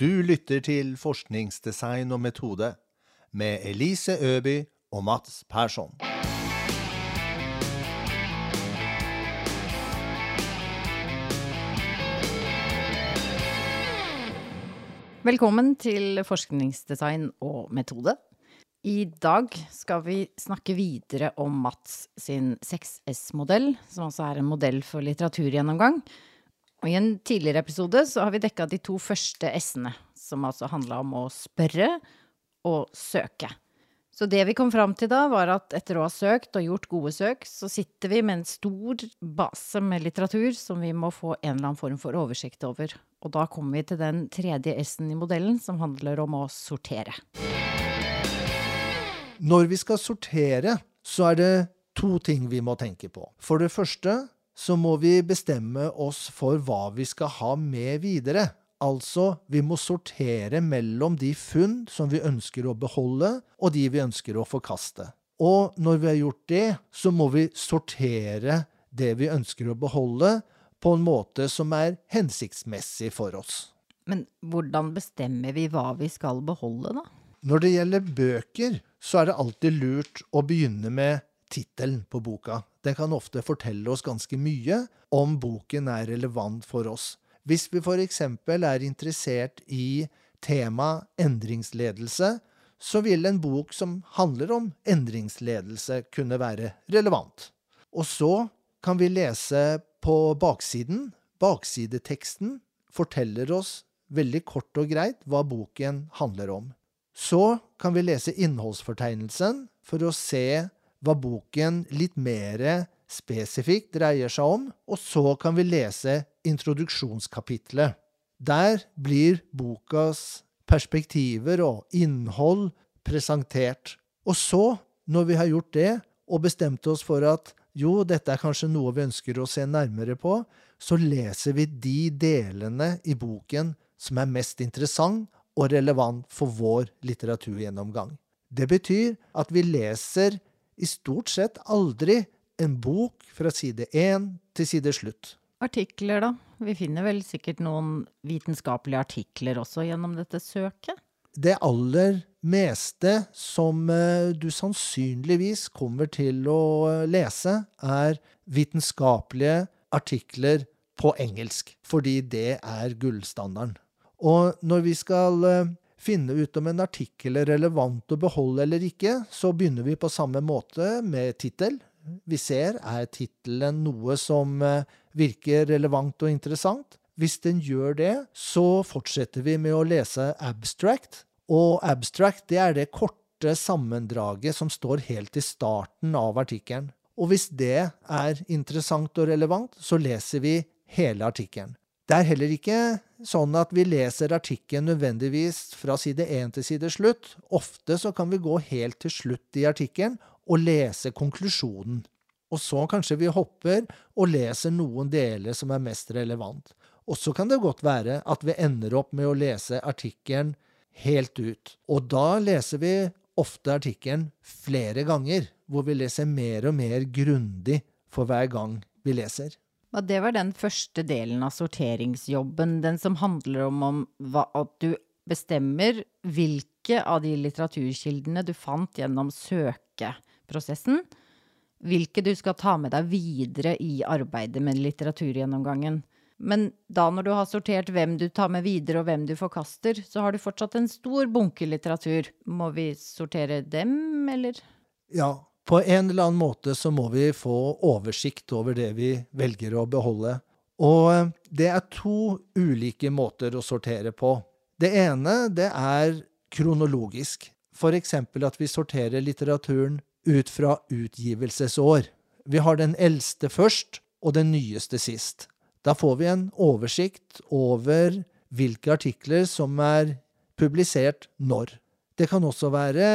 Du lytter til Forskningsdesign og metode med Elise Øby og Mats Persson. Velkommen til forskningsdesign og metode. I dag skal vi snakke videre om Mats sin 6S-modell, som altså er en modell for litteraturgjennomgang. Og I en tidligere episode så har vi dekka de to første S-ene, som altså handla om å spørre og søke. Så det vi kom fram til da, var at etter å ha søkt og gjort gode søk, så sitter vi med en stor base med litteratur som vi må få en eller annen form for oversikt over. Og da kommer vi til den tredje S-en i modellen, som handler om å sortere. Når vi skal sortere, så er det to ting vi må tenke på. For det første så må vi bestemme oss for hva vi skal ha med videre. Altså, vi må sortere mellom de funn som vi ønsker å beholde, og de vi ønsker å forkaste. Og når vi har gjort det, så må vi sortere det vi ønsker å beholde, på en måte som er hensiktsmessig for oss. Men hvordan bestemmer vi hva vi skal beholde, da? Når det gjelder bøker, så er det alltid lurt å begynne med tittelen på boka. Den kan ofte fortelle oss ganske mye om boken er relevant for oss. Hvis vi f.eks. er interessert i tema endringsledelse, så vil en bok som handler om endringsledelse, kunne være relevant. Og så kan vi lese på baksiden. Baksideteksten forteller oss veldig kort og greit hva boken handler om. Så kan vi lese innholdsfortegnelsen for å se hva boken litt mer spesifikt dreier seg om, og så kan vi lese introduksjonskapitlet. Der blir bokas perspektiver og innhold presentert. Og så, når vi har gjort det, og bestemt oss for at jo, dette er kanskje noe vi ønsker å se nærmere på, så leser vi de delene i boken som er mest interessant og relevant for vår litteraturgjennomgang. Det betyr at vi leser i stort sett aldri en bok fra side én til side slutt. Artikler, da? Vi finner vel sikkert noen vitenskapelige artikler også gjennom dette søket? Det aller meste som eh, du sannsynligvis kommer til å eh, lese, er vitenskapelige artikler på engelsk, fordi det er gullstandarden. Og når vi skal eh, finne ut om en artikkel er relevant å beholde eller ikke, så begynner vi på samme måte med tittel. Vi ser er tittelen noe som virker relevant og interessant. Hvis den gjør det, så fortsetter vi med å lese abstract. Og abstract det er det korte sammendraget som står helt i starten av artikkelen. Og hvis det er interessant og relevant, så leser vi hele artikkelen. Det er heller ikke sånn at vi leser artikkelen nødvendigvis fra side 1 til side slutt. Ofte så kan vi gå helt til slutt i artikkelen og lese konklusjonen. Og så kanskje vi hopper og leser noen deler som er mest relevant. Og så kan det godt være at vi ender opp med å lese artikkelen helt ut. Og da leser vi ofte artikkelen flere ganger, hvor vi leser mer og mer grundig for hver gang vi leser. Ja, det var den første delen av sorteringsjobben, den som handler om, om hva, at du bestemmer hvilke av de litteraturkildene du fant gjennom søkeprosessen, hvilke du skal ta med deg videre i arbeidet med litteraturgjennomgangen. Men da når du har sortert hvem du tar med videre og hvem du forkaster, så har du fortsatt en stor bunke litteratur. Må vi sortere dem, eller? Ja, på en eller annen måte så må vi få oversikt over det vi velger å beholde. Og eh, det er to ulike måter å sortere på. Det ene, det er kronologisk. For eksempel at vi sorterer litteraturen ut fra utgivelsesår. Vi har den eldste først, og den nyeste sist. Da får vi en oversikt over hvilke artikler som er publisert når. Det kan også være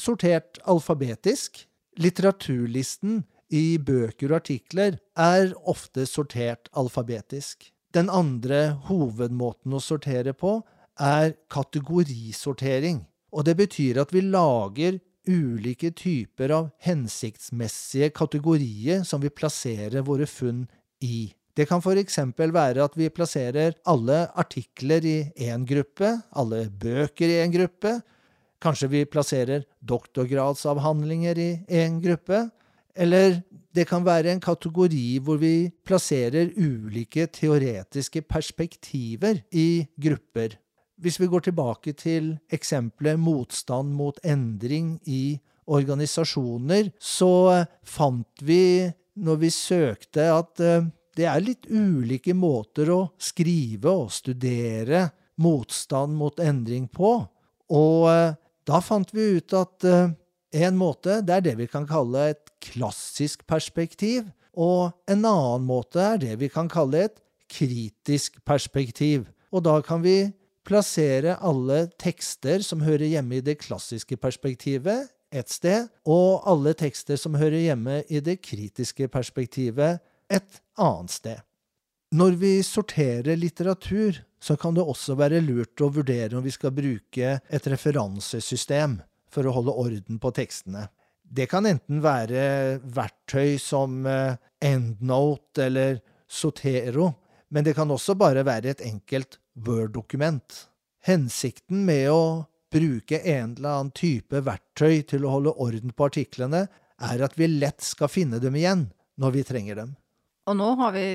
sortert alfabetisk. Litteraturlisten i bøker og artikler er ofte sortert alfabetisk. Den andre hovedmåten å sortere på er kategorisortering. Og det betyr at vi lager ulike typer av hensiktsmessige kategorier som vi plasserer våre funn i. Det kan f.eks. være at vi plasserer alle artikler i én gruppe, alle bøker i én gruppe. Kanskje vi plasserer doktorgradsavhandlinger i én gruppe. Eller det kan være en kategori hvor vi plasserer ulike teoretiske perspektiver i grupper. Hvis vi går tilbake til eksempelet motstand mot endring i organisasjoner, så fant vi når vi søkte at eh, det er litt ulike måter å skrive og studere motstand mot endring på. Og eh, da fant vi ut at eh, en måte det er det vi kan kalle et klassisk perspektiv, og en annen måte er det vi kan kalle et kritisk perspektiv. Og da kan vi plassere alle tekster som hører hjemme i det klassiske perspektivet, et sted, og alle tekster som hører hjemme i det kritiske perspektivet, et annet sted. Når vi sorterer litteratur, så kan det også være lurt å vurdere om vi skal bruke et referansesystem for å holde orden på tekstene. Det kan enten være verktøy som eh, EndNote eller Sotero, men det kan også bare være et enkelt Word-dokument. Hensikten med å bruke en eller annen type verktøy til å holde orden på artiklene, er at vi lett skal finne dem igjen når vi trenger dem. Og nå har vi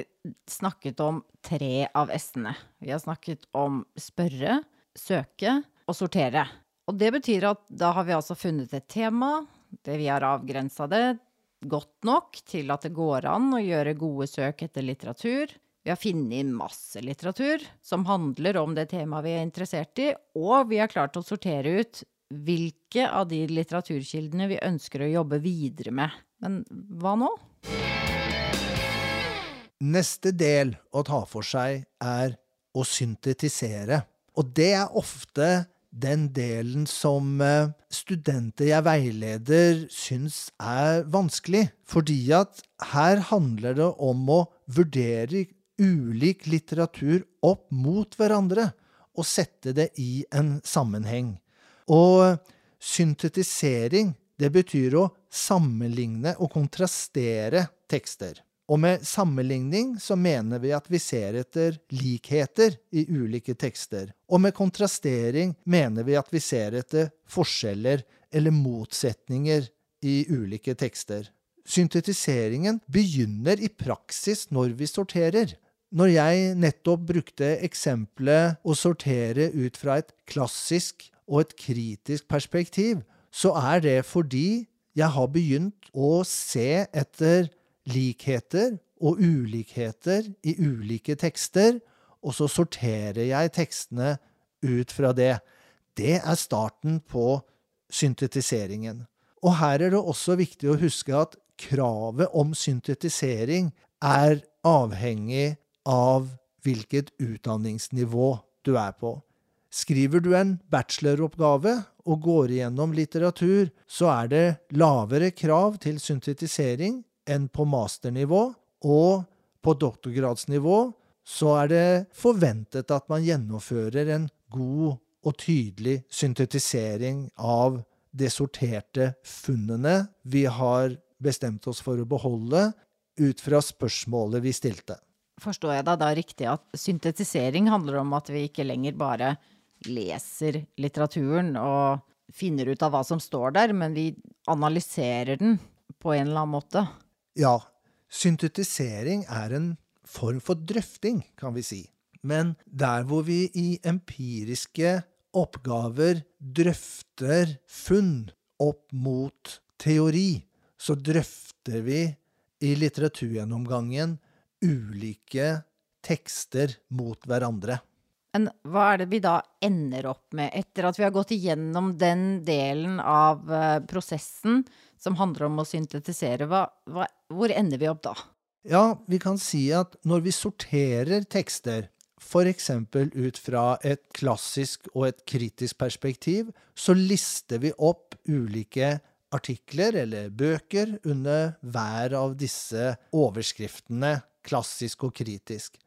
snakket om tre av S-ene. Vi har snakket om spørre, søke og sortere. Og det betyr at da har vi altså funnet et tema, det vi har avgrensa det godt nok til at det går an å gjøre gode søk etter litteratur. Vi har funnet masse litteratur som handler om det temaet vi er interessert i, og vi har klart å sortere ut hvilke av de litteraturkildene vi ønsker å jobbe videre med. Men hva nå? Neste del å ta for seg er å syntetisere. Og det er ofte den delen som eh, studenter jeg veileder, syns er vanskelig. Fordi at her handler det om å vurdere ulik litteratur opp mot hverandre og sette det i en sammenheng. Og syntetisering, det betyr å sammenligne og kontrastere tekster. Og med sammenligning så mener vi at vi ser etter likheter i ulike tekster. Og med kontrastering mener vi at vi ser etter forskjeller eller motsetninger i ulike tekster. Syntetiseringen begynner i praksis når vi sorterer. Når jeg nettopp brukte eksempelet å sortere ut fra et klassisk og et kritisk perspektiv, så er det fordi jeg har begynt å se etter likheter og ulikheter i ulike tekster, og så sorterer jeg tekstene ut fra det. Det er starten på syntetiseringen. Og her er det også viktig å huske at kravet om syntetisering er avhengig av hvilket utdanningsnivå du er på. Skriver du en bacheloroppgave og går igjennom litteratur, så er det lavere krav til syntetisering enn på masternivå, og på doktorgradsnivå så er det forventet at man gjennomfører en god og tydelig syntetisering av de sorterte funnene vi har bestemt oss for å beholde, ut fra spørsmålet vi stilte. Forstår jeg da, da riktig at syntetisering handler om at vi ikke lenger bare leser litteraturen og finner ut av hva som står der, men vi analyserer den på en eller annen måte? Ja, syntetisering er en form for drøfting, kan vi si. Men der hvor vi i empiriske oppgaver drøfter funn opp mot teori, så drøfter vi i litteraturgjennomgangen ulike tekster mot hverandre. Men hva er det vi da ender opp med, etter at vi har gått igjennom den delen av eh, prosessen som handler om å syntetisere? Hva, hva, hvor ender vi opp da? Ja, vi kan si at når vi sorterer tekster, f.eks. ut fra et klassisk og et kritisk perspektiv, så lister vi opp ulike artikler eller bøker under hver av disse overskriftene klassisk og kritisk.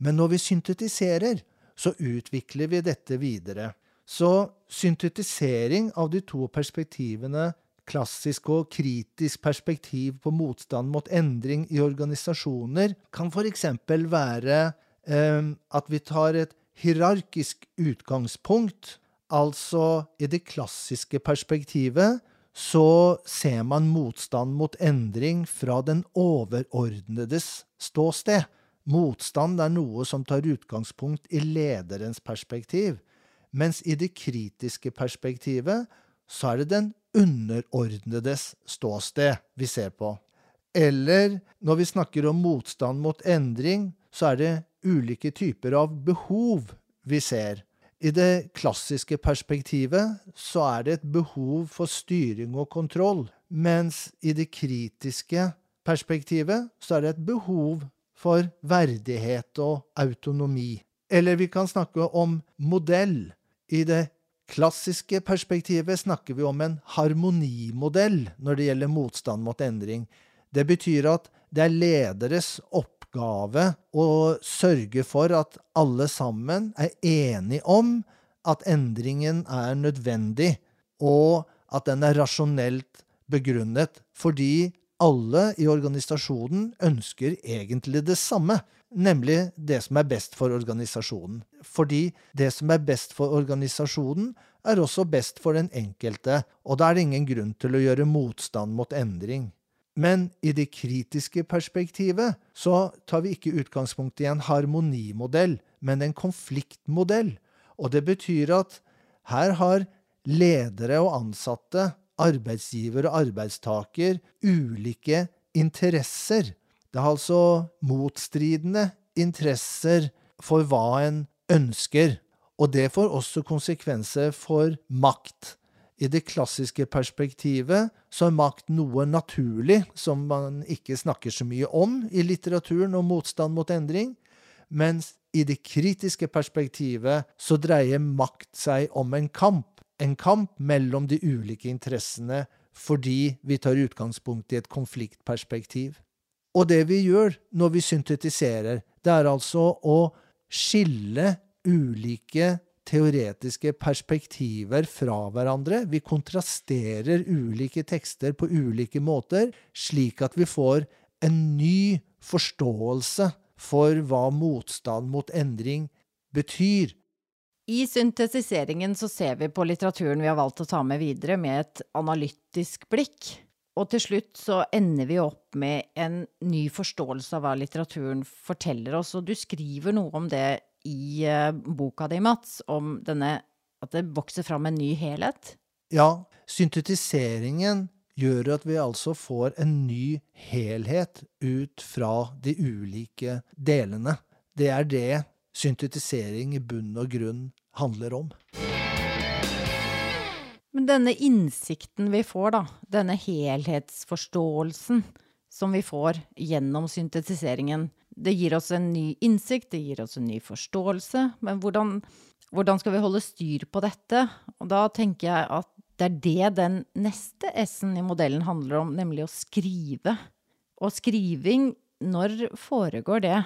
Men når vi syntetiserer, så utvikler vi dette videre. Så syntetisering av de to perspektivene klassisk og kritisk perspektiv på motstand mot endring i organisasjoner kan f.eks. være eh, at vi tar et hierarkisk utgangspunkt. Altså, i det klassiske perspektivet så ser man motstand mot endring fra den overordnedes ståsted. Motstand er noe som tar utgangspunkt i lederens perspektiv, mens i det kritiske perspektivet så er det den underordnedes ståsted vi ser på. Eller når vi snakker om motstand mot endring, så er det ulike typer av behov vi ser. I det klassiske perspektivet så er det et behov for styring og kontroll, mens i det kritiske perspektivet så er det et behov for verdighet og autonomi. Eller vi kan snakke om modell. I det klassiske perspektivet snakker vi om en harmonimodell når det gjelder motstand mot endring. Det betyr at det er lederes oppgave å sørge for at alle sammen er enige om at endringen er nødvendig, og at den er rasjonelt begrunnet, fordi alle i organisasjonen ønsker egentlig det samme, nemlig det som er best for organisasjonen. Fordi det som er best for organisasjonen, er også best for den enkelte, og da er det ingen grunn til å gjøre motstand mot endring. Men i det kritiske perspektivet så tar vi ikke utgangspunkt i en harmonimodell, men en konfliktmodell. Og det betyr at her har ledere og ansatte arbeidsgiver og arbeidstaker ulike interesser. Det er altså motstridende interesser for hva en ønsker. Og det får også konsekvenser for makt. I det klassiske perspektivet så er makt noe naturlig, som man ikke snakker så mye om i litteraturen om motstand mot endring, mens i det kritiske perspektivet så dreier makt seg om en kamp en kamp mellom de ulike interessene fordi vi tar utgangspunkt i et konfliktperspektiv. Og det vi gjør når vi syntetiserer, det er altså å skille ulike teoretiske perspektiver fra hverandre. Vi kontrasterer ulike tekster på ulike måter, slik at vi får en ny forståelse for hva motstand mot endring betyr. I syntetiseringen så ser vi på litteraturen vi har valgt å ta med videre, med et analytisk blikk. Og til slutt så ender vi opp med en ny forståelse av hva litteraturen forteller oss. Og du skriver noe om det i uh, boka di, Mats, om denne at det vokser fram en ny helhet? Ja, syntetiseringen gjør at vi altså får en ny helhet ut fra de ulike delene. Det er det syntetisering i bunn og grunn handler om. Men denne innsikten vi får, da, denne helhetsforståelsen som vi får gjennom syntetiseringen, det gir oss en ny innsikt, det gir oss en ny forståelse. Men hvordan, hvordan skal vi holde styr på dette? Og da tenker jeg at det er det den neste S-en i modellen handler om, nemlig å skrive. Og skriving, når foregår det?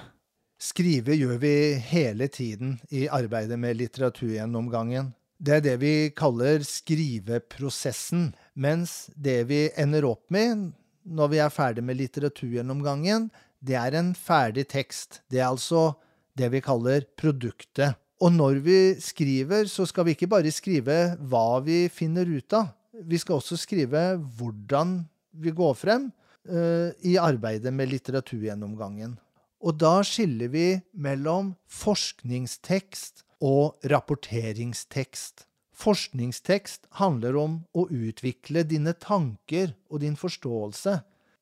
Skrive gjør vi hele tiden i arbeidet med litteraturgjennomgangen. Det er det vi kaller skriveprosessen, mens det vi ender opp med når vi er ferdig med litteraturgjennomgangen, det er en ferdig tekst. Det er altså det vi kaller produktet. Og når vi skriver, så skal vi ikke bare skrive hva vi finner ut av. Vi skal også skrive hvordan vi går frem uh, i arbeidet med litteraturgjennomgangen. Og da skiller vi mellom forskningstekst og rapporteringstekst. Forskningstekst handler om å utvikle dine tanker og din forståelse,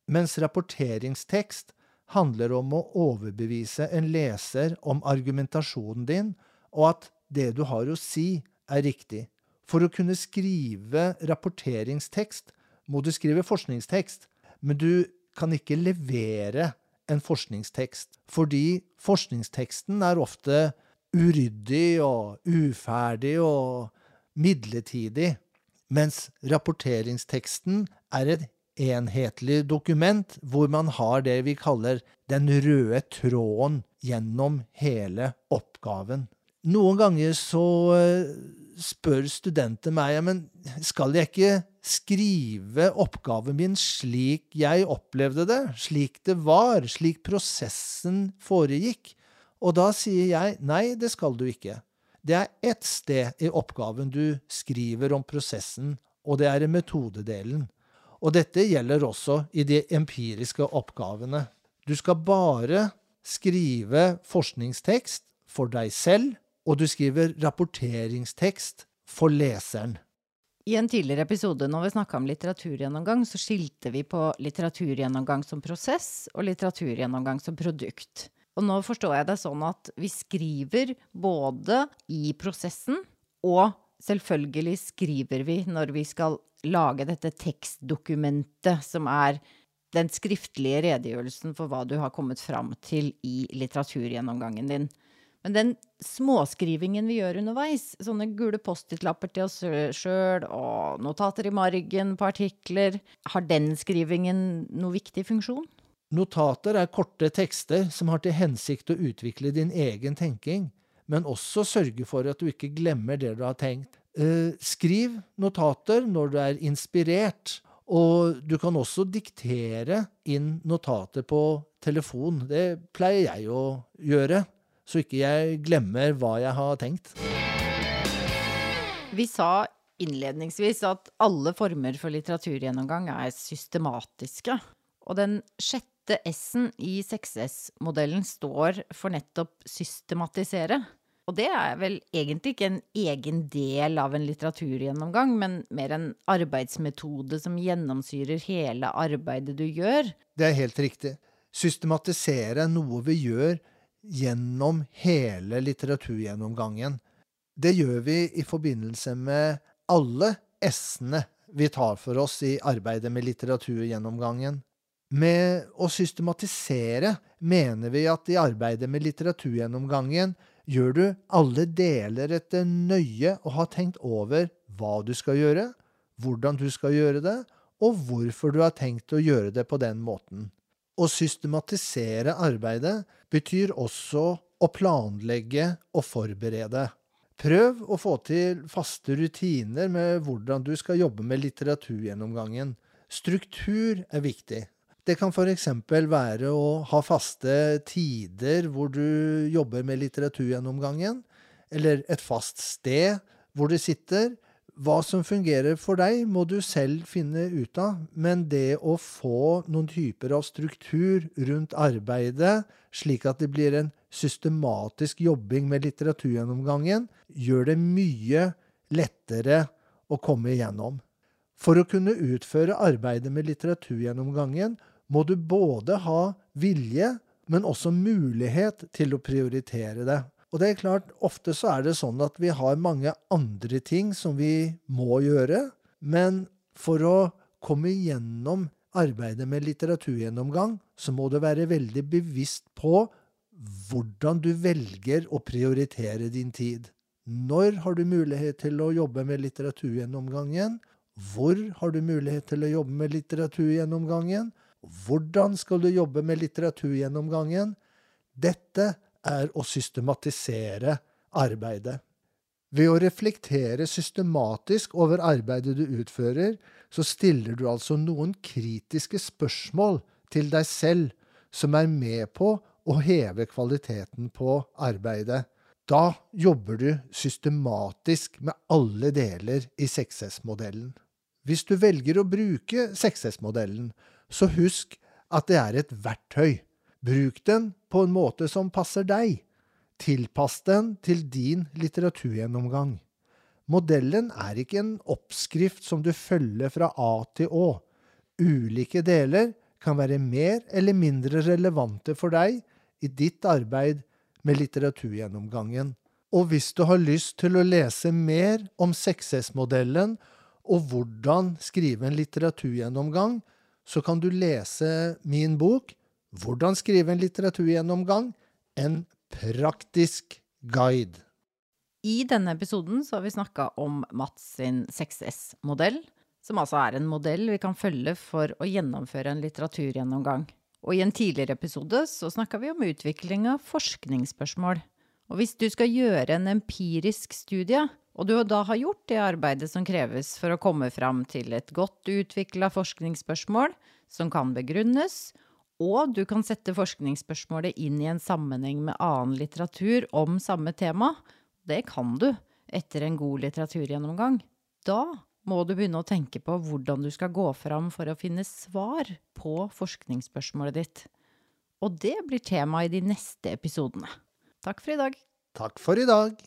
mens rapporteringstekst handler om å overbevise en leser om argumentasjonen din, og at det du har å si, er riktig. For å kunne skrive rapporteringstekst må du skrive forskningstekst, men du kan ikke levere en forskningstekst, fordi forskningsteksten er ofte uryddig og uferdig og midlertidig, mens rapporteringsteksten er et enhetlig dokument hvor man har det vi kaller den røde tråden gjennom hele oppgaven. Noen ganger så eh, spør studenter meg men skal jeg ikke skrive oppgaven min slik jeg opplevde det, slik det var, slik prosessen foregikk. Og da sier jeg nei, det skal du ikke. Det er ett sted i oppgaven du skriver om prosessen, og det er i metodedelen. Og dette gjelder også i de empiriske oppgavene. Du skal bare skrive forskningstekst for deg selv, og du skriver rapporteringstekst for leseren. I en tidligere episode når vi snakka om litteraturgjennomgang, så skilte vi på litteraturgjennomgang som prosess og litteraturgjennomgang som produkt. Og nå forstår jeg det sånn at vi skriver både i prosessen, og selvfølgelig skriver vi når vi skal lage dette tekstdokumentet som er den skriftlige redegjørelsen for hva du har kommet fram til i litteraturgjennomgangen din. Men den småskrivingen vi gjør underveis, sånne gule Post-It-lapper til oss sjøl og notater i margen på artikler, har den skrivingen noe viktig funksjon? Notater er korte tekster som har til hensikt å utvikle din egen tenking, men også sørge for at du ikke glemmer det du har tenkt. Eh, skriv notater når du er inspirert, og du kan også diktere inn notater på telefon. Det pleier jeg å gjøre så ikke jeg glemmer hva jeg har tenkt. Vi sa innledningsvis at alle former for litteraturgjennomgang er systematiske. Og den sjette S-en i 6S-modellen står for nettopp systematisere. Og det er vel egentlig ikke en egen del av en litteraturgjennomgang, men mer en arbeidsmetode som gjennomsyrer hele arbeidet du gjør. Det er helt riktig. Systematisere noe vi gjør gjennom hele litteraturgjennomgangen. Det gjør vi i forbindelse med alle S-ene vi tar for oss i arbeidet med litteraturgjennomgangen. Med å systematisere mener vi at i arbeidet med litteraturgjennomgangen gjør du alle deler etter nøye å ha tenkt over hva du skal gjøre, hvordan du skal gjøre det, og hvorfor du har tenkt å gjøre det på den måten. Å systematisere arbeidet betyr også å planlegge og forberede. Prøv å få til faste rutiner med hvordan du skal jobbe med litteraturgjennomgangen. Struktur er viktig. Det kan f.eks. være å ha faste tider hvor du jobber med litteraturgjennomgangen, eller et fast sted hvor du sitter, hva som fungerer for deg, må du selv finne ut av, men det å få noen typer av struktur rundt arbeidet, slik at det blir en systematisk jobbing med litteraturgjennomgangen, gjør det mye lettere å komme igjennom. For å kunne utføre arbeidet med litteraturgjennomgangen må du både ha vilje, men også mulighet til å prioritere det. Og det er klart, ofte så er det sånn at vi har mange andre ting som vi må gjøre, men for å komme igjennom arbeidet med litteraturgjennomgang, så må du være veldig bevisst på hvordan du velger å prioritere din tid. Når har du mulighet til å jobbe med litteraturgjennomgangen? Hvor har du mulighet til å jobbe med litteraturgjennomgangen? Hvordan skal du jobbe med litteraturgjennomgangen? Dette er å systematisere arbeidet. Ved å reflektere systematisk over arbeidet du utfører, så stiller du altså noen kritiske spørsmål til deg selv som er med på å heve kvaliteten på arbeidet. Da jobber du systematisk med alle deler i 6S-modellen. Hvis du velger å bruke 6S-modellen, så husk at det er et verktøy. Bruk den på en måte som passer deg. Tilpass den til din litteraturgjennomgang. Modellen er ikke en oppskrift som du følger fra A til Å. Ulike deler kan være mer eller mindre relevante for deg i ditt arbeid med litteraturgjennomgangen. Og hvis du har lyst til å lese mer om 6S-modellen og hvordan skrive en litteraturgjennomgang, så kan du lese min bok hvordan skrive en litteraturgjennomgang? En praktisk guide. I denne episoden så har vi snakka om Mats sin 6S-modell, som altså er en modell vi kan følge for å gjennomføre en litteraturgjennomgang. Og i en tidligere episode så snakka vi om utvikling av forskningsspørsmål. Og hvis du skal gjøre en empirisk studie, og du da har gjort det arbeidet som kreves for å komme fram til et godt utvikla forskningsspørsmål som kan begrunnes, og du kan sette forskningsspørsmålet inn i en sammenheng med annen litteratur om samme tema, det kan du etter en god litteraturgjennomgang, da må du begynne å tenke på hvordan du skal gå fram for å finne svar på forskningsspørsmålet ditt. Og det blir tema i de neste episodene. Takk for i dag. Takk for i dag.